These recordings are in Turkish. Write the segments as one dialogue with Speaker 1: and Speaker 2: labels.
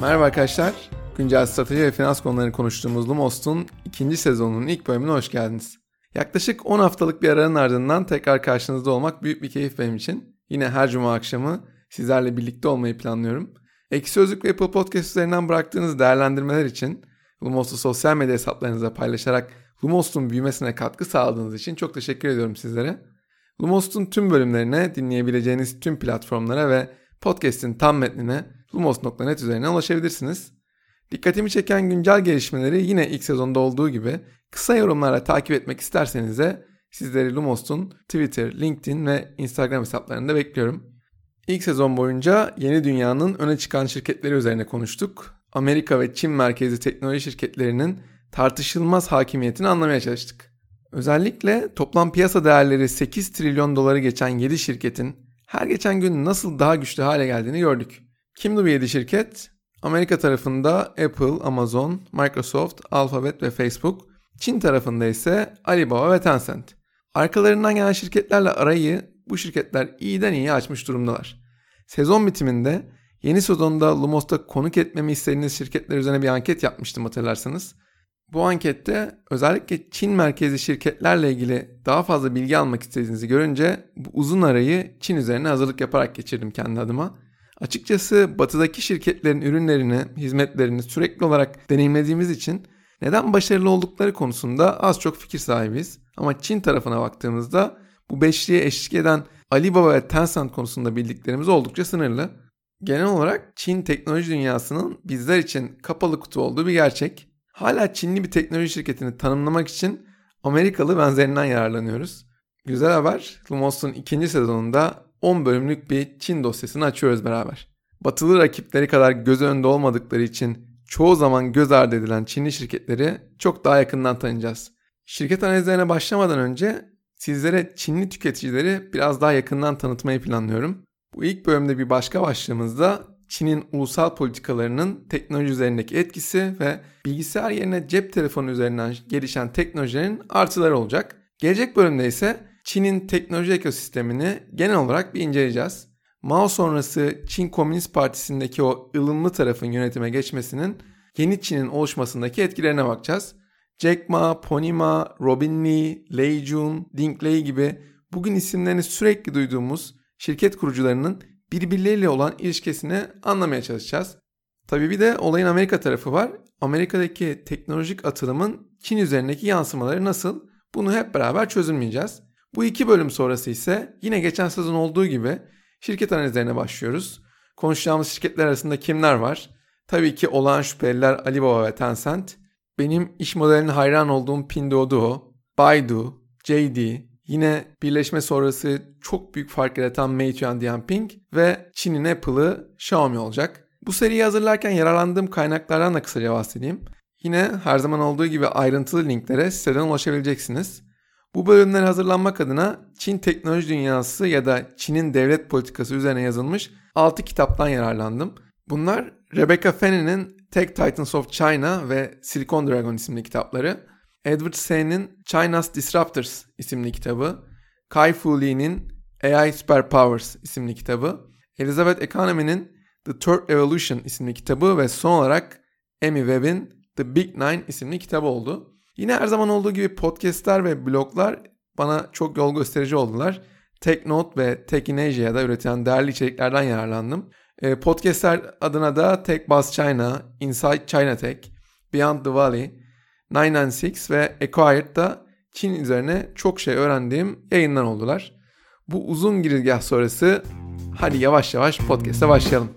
Speaker 1: Merhaba arkadaşlar. Güncel strateji ve finans konularını konuştuğumuz Lumos'un ikinci sezonunun ilk bölümüne hoş geldiniz. Yaklaşık 10 haftalık bir aranın ardından tekrar karşınızda olmak büyük bir keyif benim için. Yine her cuma akşamı sizlerle birlikte olmayı planlıyorum. Ekşi Sözlük ve Apple Podcast üzerinden bıraktığınız değerlendirmeler için Lumos'u sosyal medya hesaplarınıza paylaşarak Lumos'un büyümesine katkı sağladığınız için çok teşekkür ediyorum sizlere. Lumos'un tüm bölümlerine dinleyebileceğiniz tüm platformlara ve podcast'in tam metnine lumos.net üzerinden ulaşabilirsiniz. Dikkatimi çeken güncel gelişmeleri yine ilk sezonda olduğu gibi kısa yorumlarla takip etmek isterseniz de sizleri Lumos'un Twitter, LinkedIn ve Instagram hesaplarında bekliyorum. İlk sezon boyunca yeni dünyanın öne çıkan şirketleri üzerine konuştuk. Amerika ve Çin merkezli teknoloji şirketlerinin tartışılmaz hakimiyetini anlamaya çalıştık. Özellikle toplam piyasa değerleri 8 trilyon doları geçen 7 şirketin her geçen gün nasıl daha güçlü hale geldiğini gördük. Kimdi bu 7 şirket? Amerika tarafında Apple, Amazon, Microsoft, Alphabet ve Facebook. Çin tarafında ise Alibaba ve Tencent. Arkalarından gelen şirketlerle arayı bu şirketler iyiden iyi açmış durumdalar. Sezon bitiminde yeni sezonda Lumos'ta konuk etmemi istediğiniz şirketler üzerine bir anket yapmıştım hatırlarsanız. Bu ankette özellikle Çin merkezli şirketlerle ilgili daha fazla bilgi almak istediğinizi görünce bu uzun arayı Çin üzerine hazırlık yaparak geçirdim kendi adıma. Açıkçası batıdaki şirketlerin ürünlerini, hizmetlerini sürekli olarak deneyimlediğimiz için neden başarılı oldukları konusunda az çok fikir sahibiz. Ama Çin tarafına baktığımızda bu beşliğe eşlik eden Alibaba ve Tencent konusunda bildiklerimiz oldukça sınırlı. Genel olarak Çin teknoloji dünyasının bizler için kapalı kutu olduğu bir gerçek. Hala Çinli bir teknoloji şirketini tanımlamak için Amerikalı benzerinden yararlanıyoruz. Güzel haber, Lumos'un ikinci sezonunda 10 bölümlük bir Çin dosyasını açıyoruz beraber. Batılı rakipleri kadar göz önünde olmadıkları için çoğu zaman göz ardı edilen Çinli şirketleri çok daha yakından tanıyacağız. Şirket analizlerine başlamadan önce sizlere Çinli tüketicileri biraz daha yakından tanıtmayı planlıyorum. Bu ilk bölümde bir başka başlığımızda Çin'in ulusal politikalarının teknoloji üzerindeki etkisi ve bilgisayar yerine cep telefonu üzerinden gelişen teknolojilerin artıları olacak. Gelecek bölümde ise Çin'in teknoloji ekosistemini genel olarak bir inceleyeceğiz. Mao sonrası Çin Komünist Partisi'ndeki o ılımlı tarafın yönetime geçmesinin yeni Çin'in oluşmasındaki etkilerine bakacağız. Jack Ma, Pony Ma, Robin Lee, Lei Jun, Ding Lei gibi bugün isimlerini sürekli duyduğumuz şirket kurucularının birbirleriyle olan ilişkisini anlamaya çalışacağız. Tabii bir de olayın Amerika tarafı var. Amerika'daki teknolojik atılımın Çin üzerindeki yansımaları nasıl? Bunu hep beraber çözümleyeceğiz. Bu iki bölüm sonrası ise yine geçen sezon olduğu gibi şirket analizlerine başlıyoruz. Konuşacağımız şirketler arasında kimler var? Tabii ki olağan şüpheliler Alibaba ve Tencent. Benim iş modeline hayran olduğum Pinduoduo, Baidu, JD, yine birleşme sonrası çok büyük fark yaratan Meituan Dianping ve Çin'in Apple'ı Xiaomi olacak. Bu seriyi hazırlarken yararlandığım kaynaklardan da kısaca bahsedeyim. Yine her zaman olduğu gibi ayrıntılı linklere siteden ulaşabileceksiniz. Bu bölümler hazırlanmak adına Çin teknoloji dünyası ya da Çin'in devlet politikası üzerine yazılmış 6 kitaptan yararlandım. Bunlar Rebecca Fenney'nin Tech Titans of China ve Silicon Dragon isimli kitapları, Edward Sain'in China's Disruptors isimli kitabı, Kai Fu Lee'nin AI Superpowers isimli kitabı, Elizabeth Economy'nin The Third Evolution isimli kitabı ve son olarak Amy Webb'in The Big Nine isimli kitabı oldu. Yine her zaman olduğu gibi podcastler ve bloglar bana çok yol gösterici oldular. TechNote ve Tech in Asia'da üretilen değerli içeriklerden yararlandım. E, podcastler adına da Tech Buzz China, Inside China Tech, Beyond the Valley, 996 ve Acquired'da Çin üzerine çok şey öğrendiğim yayınlar oldular. Bu uzun girizgah sonrası hadi yavaş yavaş podcast'e başlayalım.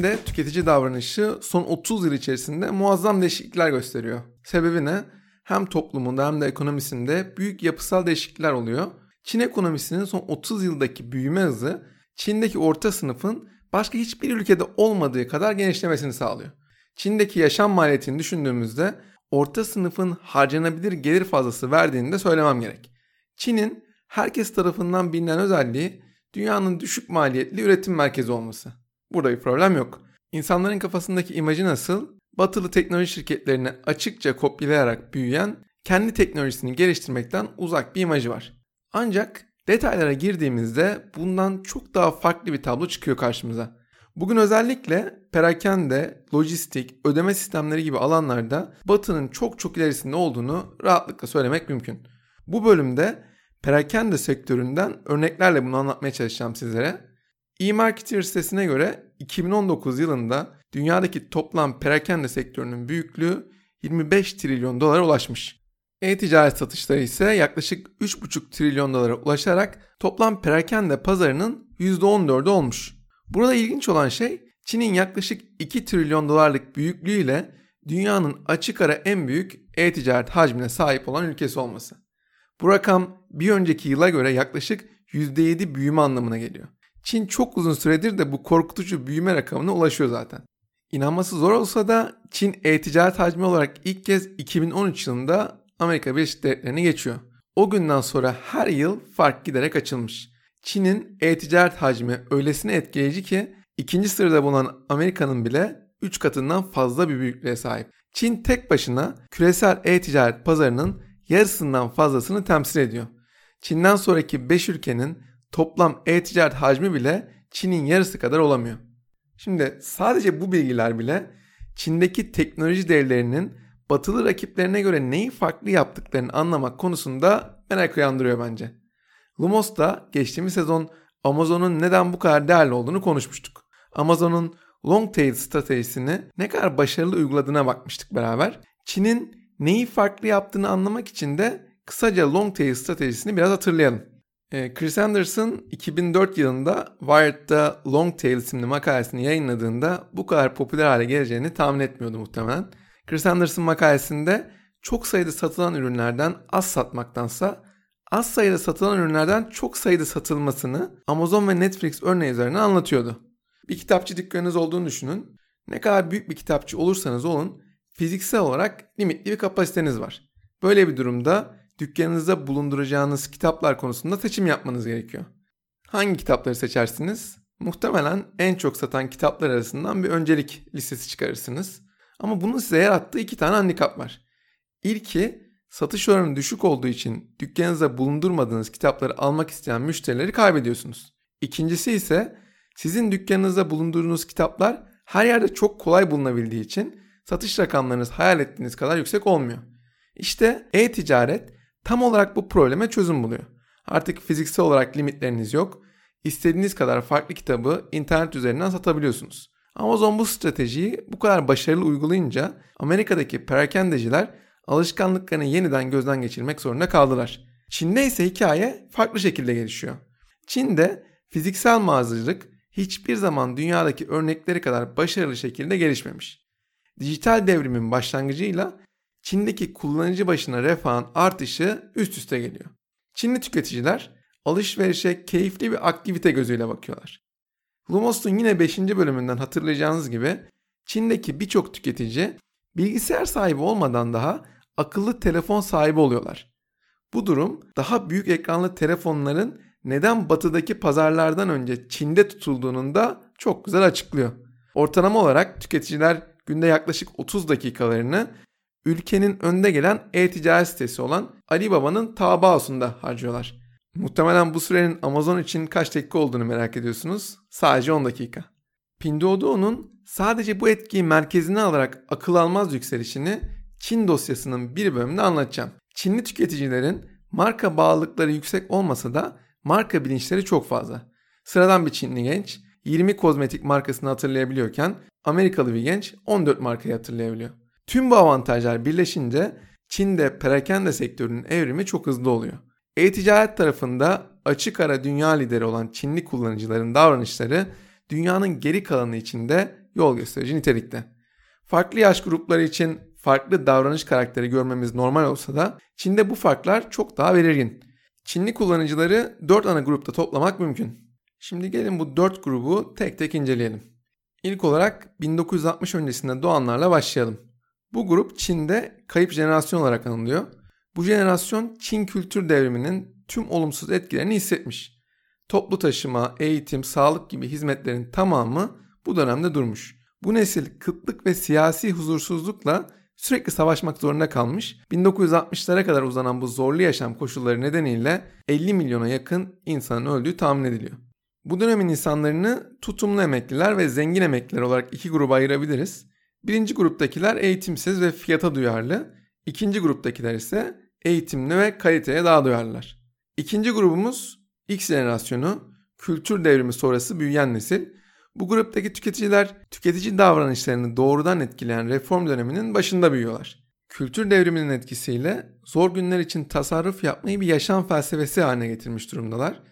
Speaker 1: Çin'de tüketici davranışı son 30 yıl içerisinde muazzam değişiklikler gösteriyor. Sebebi ne? Hem toplumunda hem de ekonomisinde büyük yapısal değişiklikler oluyor. Çin ekonomisinin son 30 yıldaki büyüme hızı Çin'deki orta sınıfın başka hiçbir ülkede olmadığı kadar genişlemesini sağlıyor. Çin'deki yaşam maliyetini düşündüğümüzde orta sınıfın harcanabilir gelir fazlası verdiğini de söylemem gerek. Çin'in herkes tarafından bilinen özelliği dünyanın düşük maliyetli üretim merkezi olması. Burada bir problem yok. İnsanların kafasındaki imajı nasıl? Batılı teknoloji şirketlerini açıkça kopyalayarak büyüyen, kendi teknolojisini geliştirmekten uzak bir imajı var. Ancak Detaylara girdiğimizde bundan çok daha farklı bir tablo çıkıyor karşımıza. Bugün özellikle perakende, lojistik, ödeme sistemleri gibi alanlarda Batı'nın çok çok ilerisinde olduğunu rahatlıkla söylemek mümkün. Bu bölümde perakende sektöründen örneklerle bunu anlatmaya çalışacağım sizlere. E-Marketer sitesine göre 2019 yılında dünyadaki toplam perakende sektörünün büyüklüğü 25 trilyon dolara ulaşmış. E-ticaret satışları ise yaklaşık 3,5 trilyon dolara ulaşarak toplam perakende pazarının %14'ü olmuş. Burada ilginç olan şey Çin'in yaklaşık 2 trilyon dolarlık büyüklüğüyle dünyanın açık ara en büyük e-ticaret hacmine sahip olan ülkesi olması. Bu rakam bir önceki yıla göre yaklaşık %7 büyüme anlamına geliyor. Çin çok uzun süredir de bu korkutucu büyüme rakamına ulaşıyor zaten. İnanması zor olsa da Çin e-ticaret hacmi olarak ilk kez 2013 yılında Amerika Birleşik Devletleri'ne geçiyor. O günden sonra her yıl fark giderek açılmış. Çin'in e-ticaret hacmi öylesine etkileyici ki ikinci sırada bulunan Amerika'nın bile 3 katından fazla bir büyüklüğe sahip. Çin tek başına küresel e-ticaret pazarının yarısından fazlasını temsil ediyor. Çin'den sonraki 5 ülkenin toplam e-ticaret hacmi bile Çin'in yarısı kadar olamıyor. Şimdi sadece bu bilgiler bile Çin'deki teknoloji devlerinin batılı rakiplerine göre neyi farklı yaptıklarını anlamak konusunda merak uyandırıyor bence. Lumos da geçtiğimiz sezon Amazon'un neden bu kadar değerli olduğunu konuşmuştuk. Amazon'un long tail stratejisini ne kadar başarılı uyguladığına bakmıştık beraber. Çin'in neyi farklı yaptığını anlamak için de kısaca long tail stratejisini biraz hatırlayalım. Ee, Chris Anderson 2004 yılında Wired'da Long Tail isimli makalesini yayınladığında bu kadar popüler hale geleceğini tahmin etmiyordu muhtemelen. Chris Anderson makalesinde çok sayıda satılan ürünlerden az satmaktansa az sayıda satılan ürünlerden çok sayıda satılmasını Amazon ve Netflix örneği üzerine anlatıyordu. Bir kitapçı dükkanınız olduğunu düşünün. Ne kadar büyük bir kitapçı olursanız olun fiziksel olarak limitli bir kapasiteniz var. Böyle bir durumda dükkanınızda bulunduracağınız kitaplar konusunda seçim yapmanız gerekiyor. Hangi kitapları seçersiniz? Muhtemelen en çok satan kitaplar arasından bir öncelik listesi çıkarırsınız. Ama bunun size yarattığı iki tane handikap var. İlki satış oranı düşük olduğu için dükkanınızda bulundurmadığınız kitapları almak isteyen müşterileri kaybediyorsunuz. İkincisi ise sizin dükkanınızda bulundurduğunuz kitaplar her yerde çok kolay bulunabildiği için satış rakamlarınız hayal ettiğiniz kadar yüksek olmuyor. İşte e-ticaret tam olarak bu probleme çözüm buluyor. Artık fiziksel olarak limitleriniz yok. İstediğiniz kadar farklı kitabı internet üzerinden satabiliyorsunuz. Amazon bu stratejiyi bu kadar başarılı uygulayınca Amerika'daki perakendeciler alışkanlıklarını yeniden gözden geçirmek zorunda kaldılar. Çin'de ise hikaye farklı şekilde gelişiyor. Çin'de fiziksel mağazacılık hiçbir zaman dünyadaki örnekleri kadar başarılı şekilde gelişmemiş. Dijital devrimin başlangıcıyla Çin'deki kullanıcı başına refahın artışı üst üste geliyor. Çinli tüketiciler alışverişe keyifli bir aktivite gözüyle bakıyorlar. Lumos'un yine 5. bölümünden hatırlayacağınız gibi Çin'deki birçok tüketici bilgisayar sahibi olmadan daha akıllı telefon sahibi oluyorlar. Bu durum daha büyük ekranlı telefonların neden batıdaki pazarlardan önce Çin'de tutulduğunu da çok güzel açıklıyor. Ortalama olarak tüketiciler günde yaklaşık 30 dakikalarını ülkenin önde gelen e-ticaret sitesi olan Alibaba'nın Taobao'sunda harcıyorlar. Muhtemelen bu sürenin Amazon için kaç dakika olduğunu merak ediyorsunuz. Sadece 10 dakika. Pinduoduo'nun sadece bu etkiyi merkezine alarak akıl almaz yükselişini Çin dosyasının bir bölümünde anlatacağım. Çinli tüketicilerin marka bağlılıkları yüksek olmasa da marka bilinçleri çok fazla. Sıradan bir Çinli genç 20 kozmetik markasını hatırlayabiliyorken Amerikalı bir genç 14 markayı hatırlayabiliyor. Tüm bu avantajlar birleşince Çin'de perakende sektörünün evrimi çok hızlı oluyor. E-ticaret tarafında açık ara dünya lideri olan Çinli kullanıcıların davranışları dünyanın geri kalanı içinde yol gösterici nitelikte. Farklı yaş grupları için farklı davranış karakteri görmemiz normal olsa da Çin'de bu farklar çok daha belirgin. Çinli kullanıcıları 4 ana grupta toplamak mümkün. Şimdi gelin bu 4 grubu tek tek inceleyelim. İlk olarak 1960 öncesinde doğanlarla başlayalım. Bu grup Çin'de kayıp jenerasyon olarak anılıyor. Bu jenerasyon Çin kültür devriminin tüm olumsuz etkilerini hissetmiş. Toplu taşıma, eğitim, sağlık gibi hizmetlerin tamamı bu dönemde durmuş. Bu nesil kıtlık ve siyasi huzursuzlukla sürekli savaşmak zorunda kalmış. 1960'lara kadar uzanan bu zorlu yaşam koşulları nedeniyle 50 milyona yakın insanın öldüğü tahmin ediliyor. Bu dönemin insanlarını tutumlu emekliler ve zengin emekliler olarak iki gruba ayırabiliriz. Birinci gruptakiler eğitimsiz ve fiyata duyarlı. İkinci gruptakiler ise eğitimli ve kaliteye daha duyarlılar. İkinci grubumuz X jenerasyonu, kültür devrimi sonrası büyüyen nesil. Bu gruptaki tüketiciler tüketici davranışlarını doğrudan etkileyen reform döneminin başında büyüyorlar. Kültür devriminin etkisiyle zor günler için tasarruf yapmayı bir yaşam felsefesi haline getirmiş durumdalar.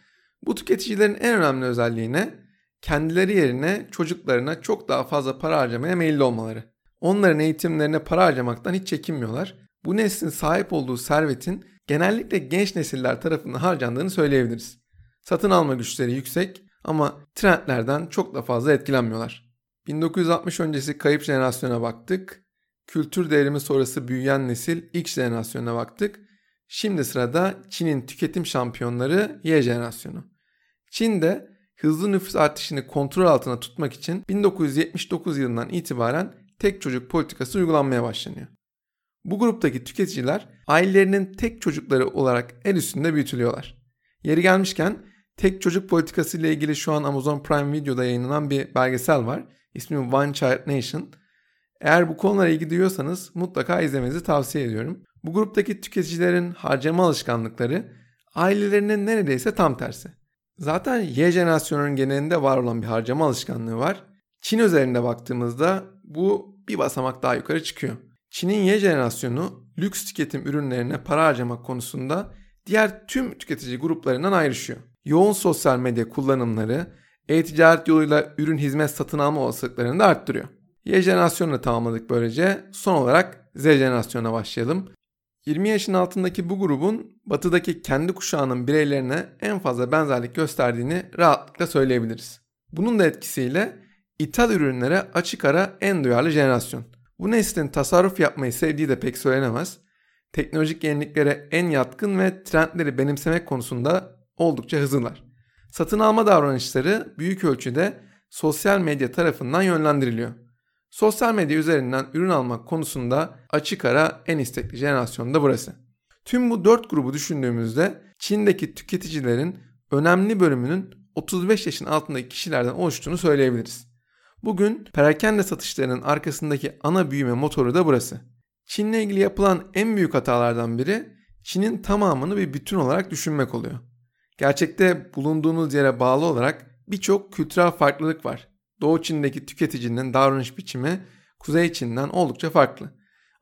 Speaker 1: Bu tüketicilerin en önemli özelliğine kendileri yerine çocuklarına çok daha fazla para harcamaya meyilli olmaları. Onların eğitimlerine para harcamaktan hiç çekinmiyorlar. Bu neslin sahip olduğu servetin genellikle genç nesiller tarafından harcandığını söyleyebiliriz. Satın alma güçleri yüksek ama trendlerden çok da fazla etkilenmiyorlar. 1960 öncesi kayıp jenerasyona baktık. Kültür devrimi sonrası büyüyen nesil X jenerasyonuna baktık. Şimdi sırada Çin'in tüketim şampiyonları Y jenerasyonu. Çin'de hızlı nüfus artışını kontrol altına tutmak için 1979 yılından itibaren tek çocuk politikası uygulanmaya başlanıyor. Bu gruptaki tüketiciler ailelerinin tek çocukları olarak el üstünde büyütülüyorlar. Yeri gelmişken tek çocuk politikası ile ilgili şu an Amazon Prime Video'da yayınlanan bir belgesel var. İsmi One Child Nation. Eğer bu konulara ilgi duyuyorsanız mutlaka izlemenizi tavsiye ediyorum. Bu gruptaki tüketicilerin harcama alışkanlıkları ailelerinin neredeyse tam tersi. Zaten Y jenerasyonunun genelinde var olan bir harcama alışkanlığı var. Çin özelinde baktığımızda bu bir basamak daha yukarı çıkıyor. Çin'in Y jenerasyonu lüks tüketim ürünlerine para harcamak konusunda diğer tüm tüketici gruplarından ayrışıyor. Yoğun sosyal medya kullanımları e-ticaret yoluyla ürün hizmet satın alma olasılıklarını da arttırıyor. Y jenerasyonunu tamamladık böylece. Son olarak Z jenerasyonuna başlayalım. 20 yaşın altındaki bu grubun batıdaki kendi kuşağının bireylerine en fazla benzerlik gösterdiğini rahatlıkla söyleyebiliriz. Bunun da etkisiyle ithal ürünlere açık ara en duyarlı jenerasyon. Bu neslin tasarruf yapmayı sevdiği de pek söylenemez. Teknolojik yeniliklere en yatkın ve trendleri benimsemek konusunda oldukça hızlılar. Satın alma davranışları büyük ölçüde sosyal medya tarafından yönlendiriliyor. Sosyal medya üzerinden ürün almak konusunda açık ara en istekli jenerasyon da burası. Tüm bu dört grubu düşündüğümüzde Çin'deki tüketicilerin önemli bölümünün 35 yaşın altındaki kişilerden oluştuğunu söyleyebiliriz. Bugün perakende satışlarının arkasındaki ana büyüme motoru da burası. Çin'le ilgili yapılan en büyük hatalardan biri Çin'in tamamını bir bütün olarak düşünmek oluyor. Gerçekte bulunduğunuz yere bağlı olarak birçok kültürel farklılık var. Doğu Çin'deki tüketicinin davranış biçimi Kuzey Çin'den oldukça farklı.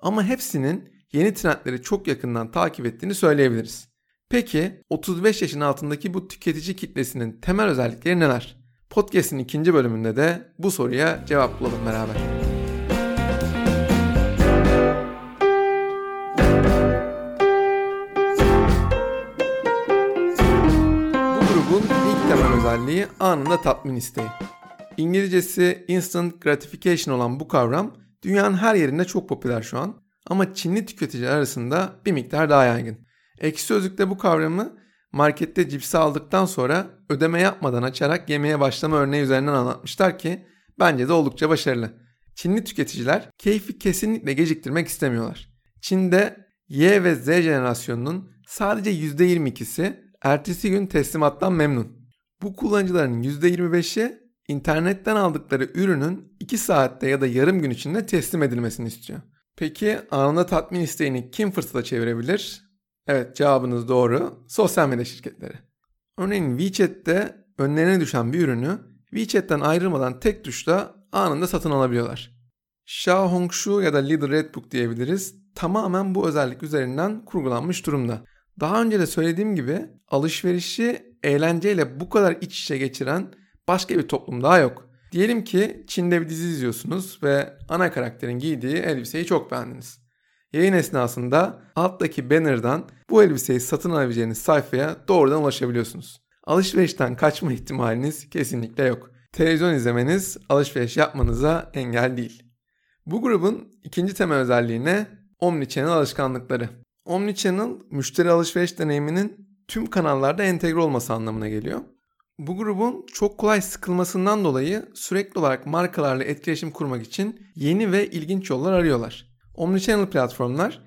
Speaker 1: Ama hepsinin yeni trendleri çok yakından takip ettiğini söyleyebiliriz. Peki 35 yaşın altındaki bu tüketici kitlesinin temel özellikleri neler? Podcast'in ikinci bölümünde de bu soruya cevap bulalım beraber. Bu grubun ilk temel özelliği anında tatmin isteği. İngilizcesi instant gratification olan bu kavram dünyanın her yerinde çok popüler şu an ama Çinli tüketiciler arasında bir miktar daha yaygın. Ekşi Sözlük'te bu kavramı markette cipsi aldıktan sonra ödeme yapmadan açarak yemeye başlama örneği üzerinden anlatmışlar ki bence de oldukça başarılı. Çinli tüketiciler keyfi kesinlikle geciktirmek istemiyorlar. Çin'de Y ve Z jenerasyonunun sadece %22'si ertesi gün teslimattan memnun. Bu kullanıcıların %25'i internetten aldıkları ürünün 2 saatte ya da yarım gün içinde teslim edilmesini istiyor. Peki anında tatmin isteğini kim fırsata çevirebilir? Evet cevabınız doğru. Sosyal medya şirketleri. Örneğin WeChat'te önlerine düşen bir ürünü WeChat'ten ayrılmadan tek tuşla anında satın alabiliyorlar. Xiaohongshu ya da Little Red Book diyebiliriz. Tamamen bu özellik üzerinden kurgulanmış durumda. Daha önce de söylediğim gibi alışverişi eğlenceyle bu kadar iç içe geçiren başka bir toplum daha yok. Diyelim ki Çin'de bir dizi izliyorsunuz ve ana karakterin giydiği elbiseyi çok beğendiniz. Yayın esnasında alttaki banner'dan bu elbiseyi satın alabileceğiniz sayfaya doğrudan ulaşabiliyorsunuz. Alışverişten kaçma ihtimaliniz kesinlikle yok. Televizyon izlemeniz alışveriş yapmanıza engel değil. Bu grubun ikinci temel özelliği ne? Omnichannel alışkanlıkları. Omnichannel müşteri alışveriş deneyiminin tüm kanallarda entegre olması anlamına geliyor. Bu grubun çok kolay sıkılmasından dolayı sürekli olarak markalarla etkileşim kurmak için yeni ve ilginç yollar arıyorlar. Omnichannel platformlar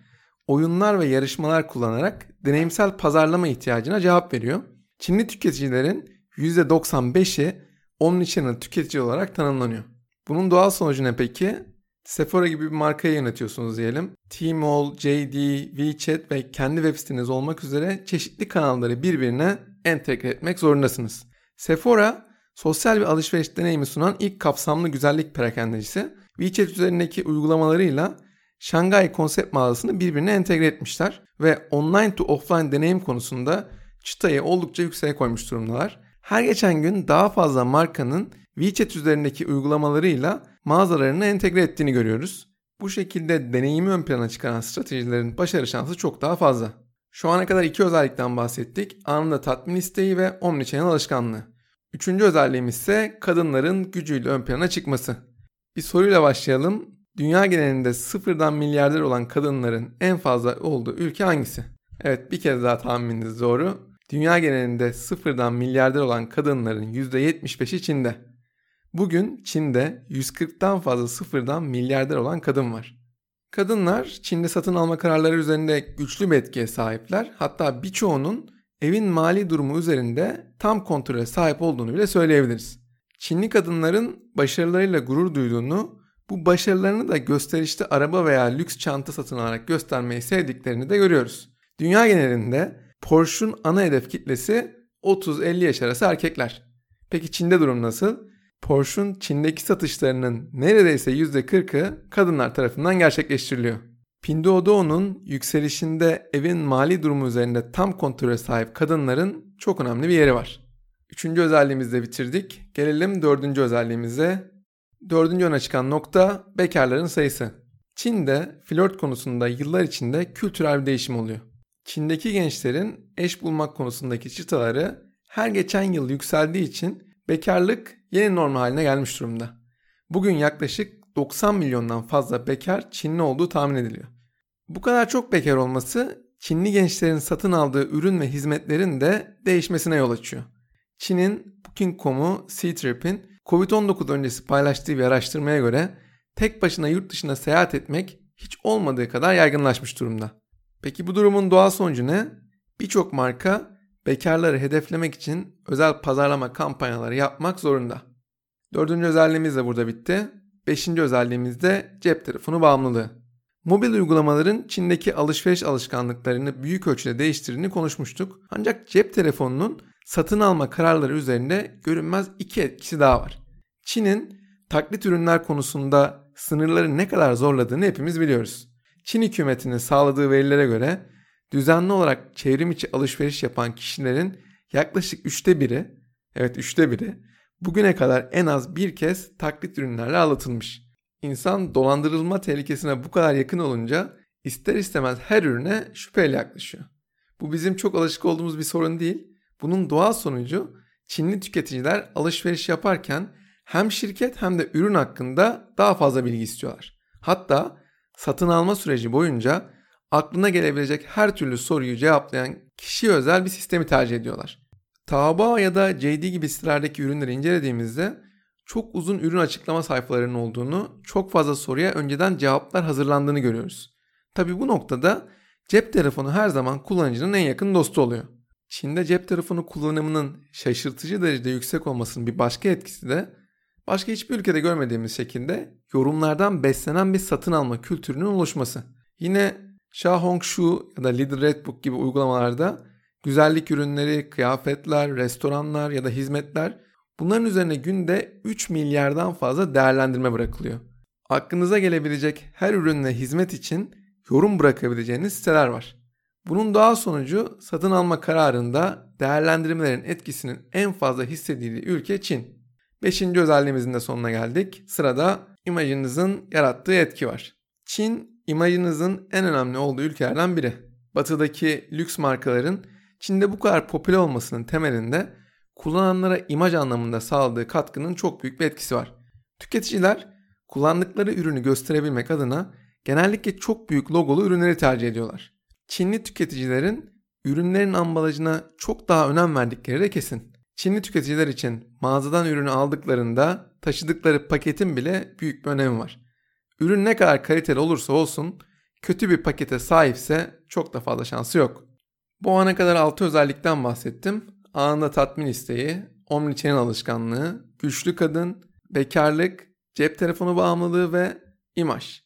Speaker 1: oyunlar ve yarışmalar kullanarak deneyimsel pazarlama ihtiyacına cevap veriyor. Çinli tüketicilerin %95'i omnichannel tüketici olarak tanımlanıyor. Bunun doğal sonucu ne peki? Sephora gibi bir markayı yönetiyorsunuz diyelim. Tmall, JD, WeChat ve kendi web siteniz olmak üzere çeşitli kanalları birbirine entegre etmek zorundasınız. Sephora, sosyal bir alışveriş deneyimi sunan ilk kapsamlı güzellik perakendecisi. WeChat üzerindeki uygulamalarıyla Şangay konsept mağazasını birbirine entegre etmişler ve online to offline deneyim konusunda çıtayı oldukça yükseğe koymuş durumdalar. Her geçen gün daha fazla markanın WeChat üzerindeki uygulamalarıyla mağazalarını entegre ettiğini görüyoruz. Bu şekilde deneyimi ön plana çıkaran stratejilerin başarı şansı çok daha fazla. Şu ana kadar iki özellikten bahsettik. Anında tatmin isteği ve omnichannel alışkanlığı. Üçüncü özelliğimiz ise kadınların gücüyle ön plana çıkması. Bir soruyla başlayalım. Dünya genelinde sıfırdan milyarder olan kadınların en fazla olduğu ülke hangisi? Evet bir kez daha tahmininiz doğru. Dünya genelinde sıfırdan milyarder olan kadınların %75'i Çin'de. Bugün Çin'de 140'tan fazla sıfırdan milyarder olan kadın var. Kadınlar Çin'de satın alma kararları üzerinde güçlü bir etkiye sahipler. Hatta birçoğunun evin mali durumu üzerinde tam kontrole sahip olduğunu bile söyleyebiliriz. Çinli kadınların başarılarıyla gurur duyduğunu, bu başarılarını da gösterişli araba veya lüks çanta satın alarak göstermeyi sevdiklerini de görüyoruz. Dünya genelinde Porsche'un ana hedef kitlesi 30-50 yaş arası erkekler. Peki Çin'de durum nasıl? Porsche'un Çin'deki satışlarının neredeyse %40'ı kadınlar tarafından gerçekleştiriliyor. Pinduoduo'nun yükselişinde evin mali durumu üzerinde tam kontrole sahip kadınların çok önemli bir yeri var. Üçüncü özelliğimizde bitirdik. Gelelim dördüncü özelliğimize. Dördüncü öne çıkan nokta bekarların sayısı. Çin'de flört konusunda yıllar içinde kültürel bir değişim oluyor. Çin'deki gençlerin eş bulmak konusundaki çıtaları her geçen yıl yükseldiği için bekarlık yeni normal haline gelmiş durumda. Bugün yaklaşık 90 milyondan fazla bekar Çinli olduğu tahmin ediliyor. Bu kadar çok bekar olması Çinli gençlerin satın aldığı ürün ve hizmetlerin de değişmesine yol açıyor. Çin'in Booking.com'u Ctrip'in Covid-19 öncesi paylaştığı bir araştırmaya göre tek başına yurt dışına seyahat etmek hiç olmadığı kadar yaygınlaşmış durumda. Peki bu durumun doğal sonucu ne? Birçok marka bekarları hedeflemek için özel pazarlama kampanyaları yapmak zorunda. Dördüncü özelliğimiz de burada bitti. Beşinci özelliğimiz de cep telefonu bağımlılığı. Mobil uygulamaların Çin'deki alışveriş alışkanlıklarını büyük ölçüde değiştirdiğini konuşmuştuk. Ancak cep telefonunun satın alma kararları üzerinde görünmez iki etkisi daha var. Çin'in taklit ürünler konusunda sınırları ne kadar zorladığını hepimiz biliyoruz. Çin hükümetinin sağladığı verilere göre düzenli olarak çevrim içi alışveriş yapan kişilerin yaklaşık üçte biri, evet üçte biri bugüne kadar en az bir kez taklit ürünlerle aldatılmış. İnsan dolandırılma tehlikesine bu kadar yakın olunca ister istemez her ürüne şüpheyle yaklaşıyor. Bu bizim çok alışık olduğumuz bir sorun değil. Bunun doğal sonucu Çinli tüketiciler alışveriş yaparken hem şirket hem de ürün hakkında daha fazla bilgi istiyorlar. Hatta satın alma süreci boyunca aklına gelebilecek her türlü soruyu cevaplayan kişi özel bir sistemi tercih ediyorlar. Taobao ya da JD gibi sitelerdeki ürünleri incelediğimizde çok uzun ürün açıklama sayfalarının olduğunu, çok fazla soruya önceden cevaplar hazırlandığını görüyoruz. Tabi bu noktada cep telefonu her zaman kullanıcının en yakın dostu oluyor. Çin'de cep telefonu kullanımının şaşırtıcı derecede yüksek olmasının bir başka etkisi de başka hiçbir ülkede görmediğimiz şekilde yorumlardan beslenen bir satın alma kültürünün oluşması. Yine Xiaohongshu ya da Lidl Redbook gibi uygulamalarda güzellik ürünleri, kıyafetler, restoranlar ya da hizmetler bunların üzerine günde 3 milyardan fazla değerlendirme bırakılıyor. Aklınıza gelebilecek her ürün ve hizmet için yorum bırakabileceğiniz siteler var. Bunun daha sonucu satın alma kararında değerlendirmelerin etkisinin en fazla hissedildiği ülke Çin. Beşinci özelliğimizin de sonuna geldik. Sırada imajınızın yarattığı etki var. Çin imajınızın en önemli olduğu ülkelerden biri. Batıdaki lüks markaların Çin'de bu kadar popüler olmasının temelinde kullananlara imaj anlamında sağladığı katkının çok büyük bir etkisi var. Tüketiciler kullandıkları ürünü gösterebilmek adına genellikle çok büyük logolu ürünleri tercih ediyorlar. Çinli tüketicilerin ürünlerin ambalajına çok daha önem verdikleri de kesin. Çinli tüketiciler için mağazadan ürünü aldıklarında taşıdıkları paketin bile büyük bir önemi var. Ürün ne kadar kaliteli olursa olsun kötü bir pakete sahipse çok da fazla şansı yok. Bu ana kadar 6 özellikten bahsettim. Anında tatmin isteği, omnichannel alışkanlığı, güçlü kadın, bekarlık, cep telefonu bağımlılığı ve imaj.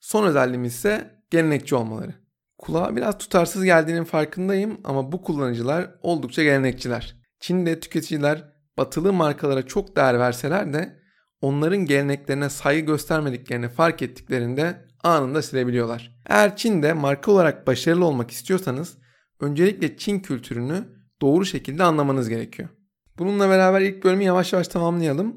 Speaker 1: Son özelliğimiz ise gelenekçi olmaları. Kulağa biraz tutarsız geldiğinin farkındayım ama bu kullanıcılar oldukça gelenekçiler. Çin'de tüketiciler batılı markalara çok değer verseler de onların geleneklerine saygı göstermediklerini fark ettiklerinde anında silebiliyorlar. Eğer Çin'de marka olarak başarılı olmak istiyorsanız öncelikle Çin kültürünü doğru şekilde anlamanız gerekiyor. Bununla beraber ilk bölümü yavaş yavaş tamamlayalım.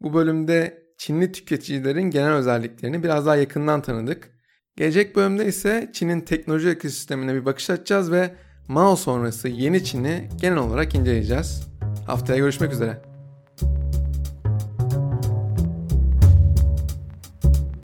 Speaker 1: Bu bölümde Çinli tüketicilerin genel özelliklerini biraz daha yakından tanıdık. Gelecek bölümde ise Çin'in teknoloji ekosistemine bir bakış atacağız ve Mao sonrası yeni Çin'i genel olarak inceleyeceğiz. Haftaya görüşmek üzere.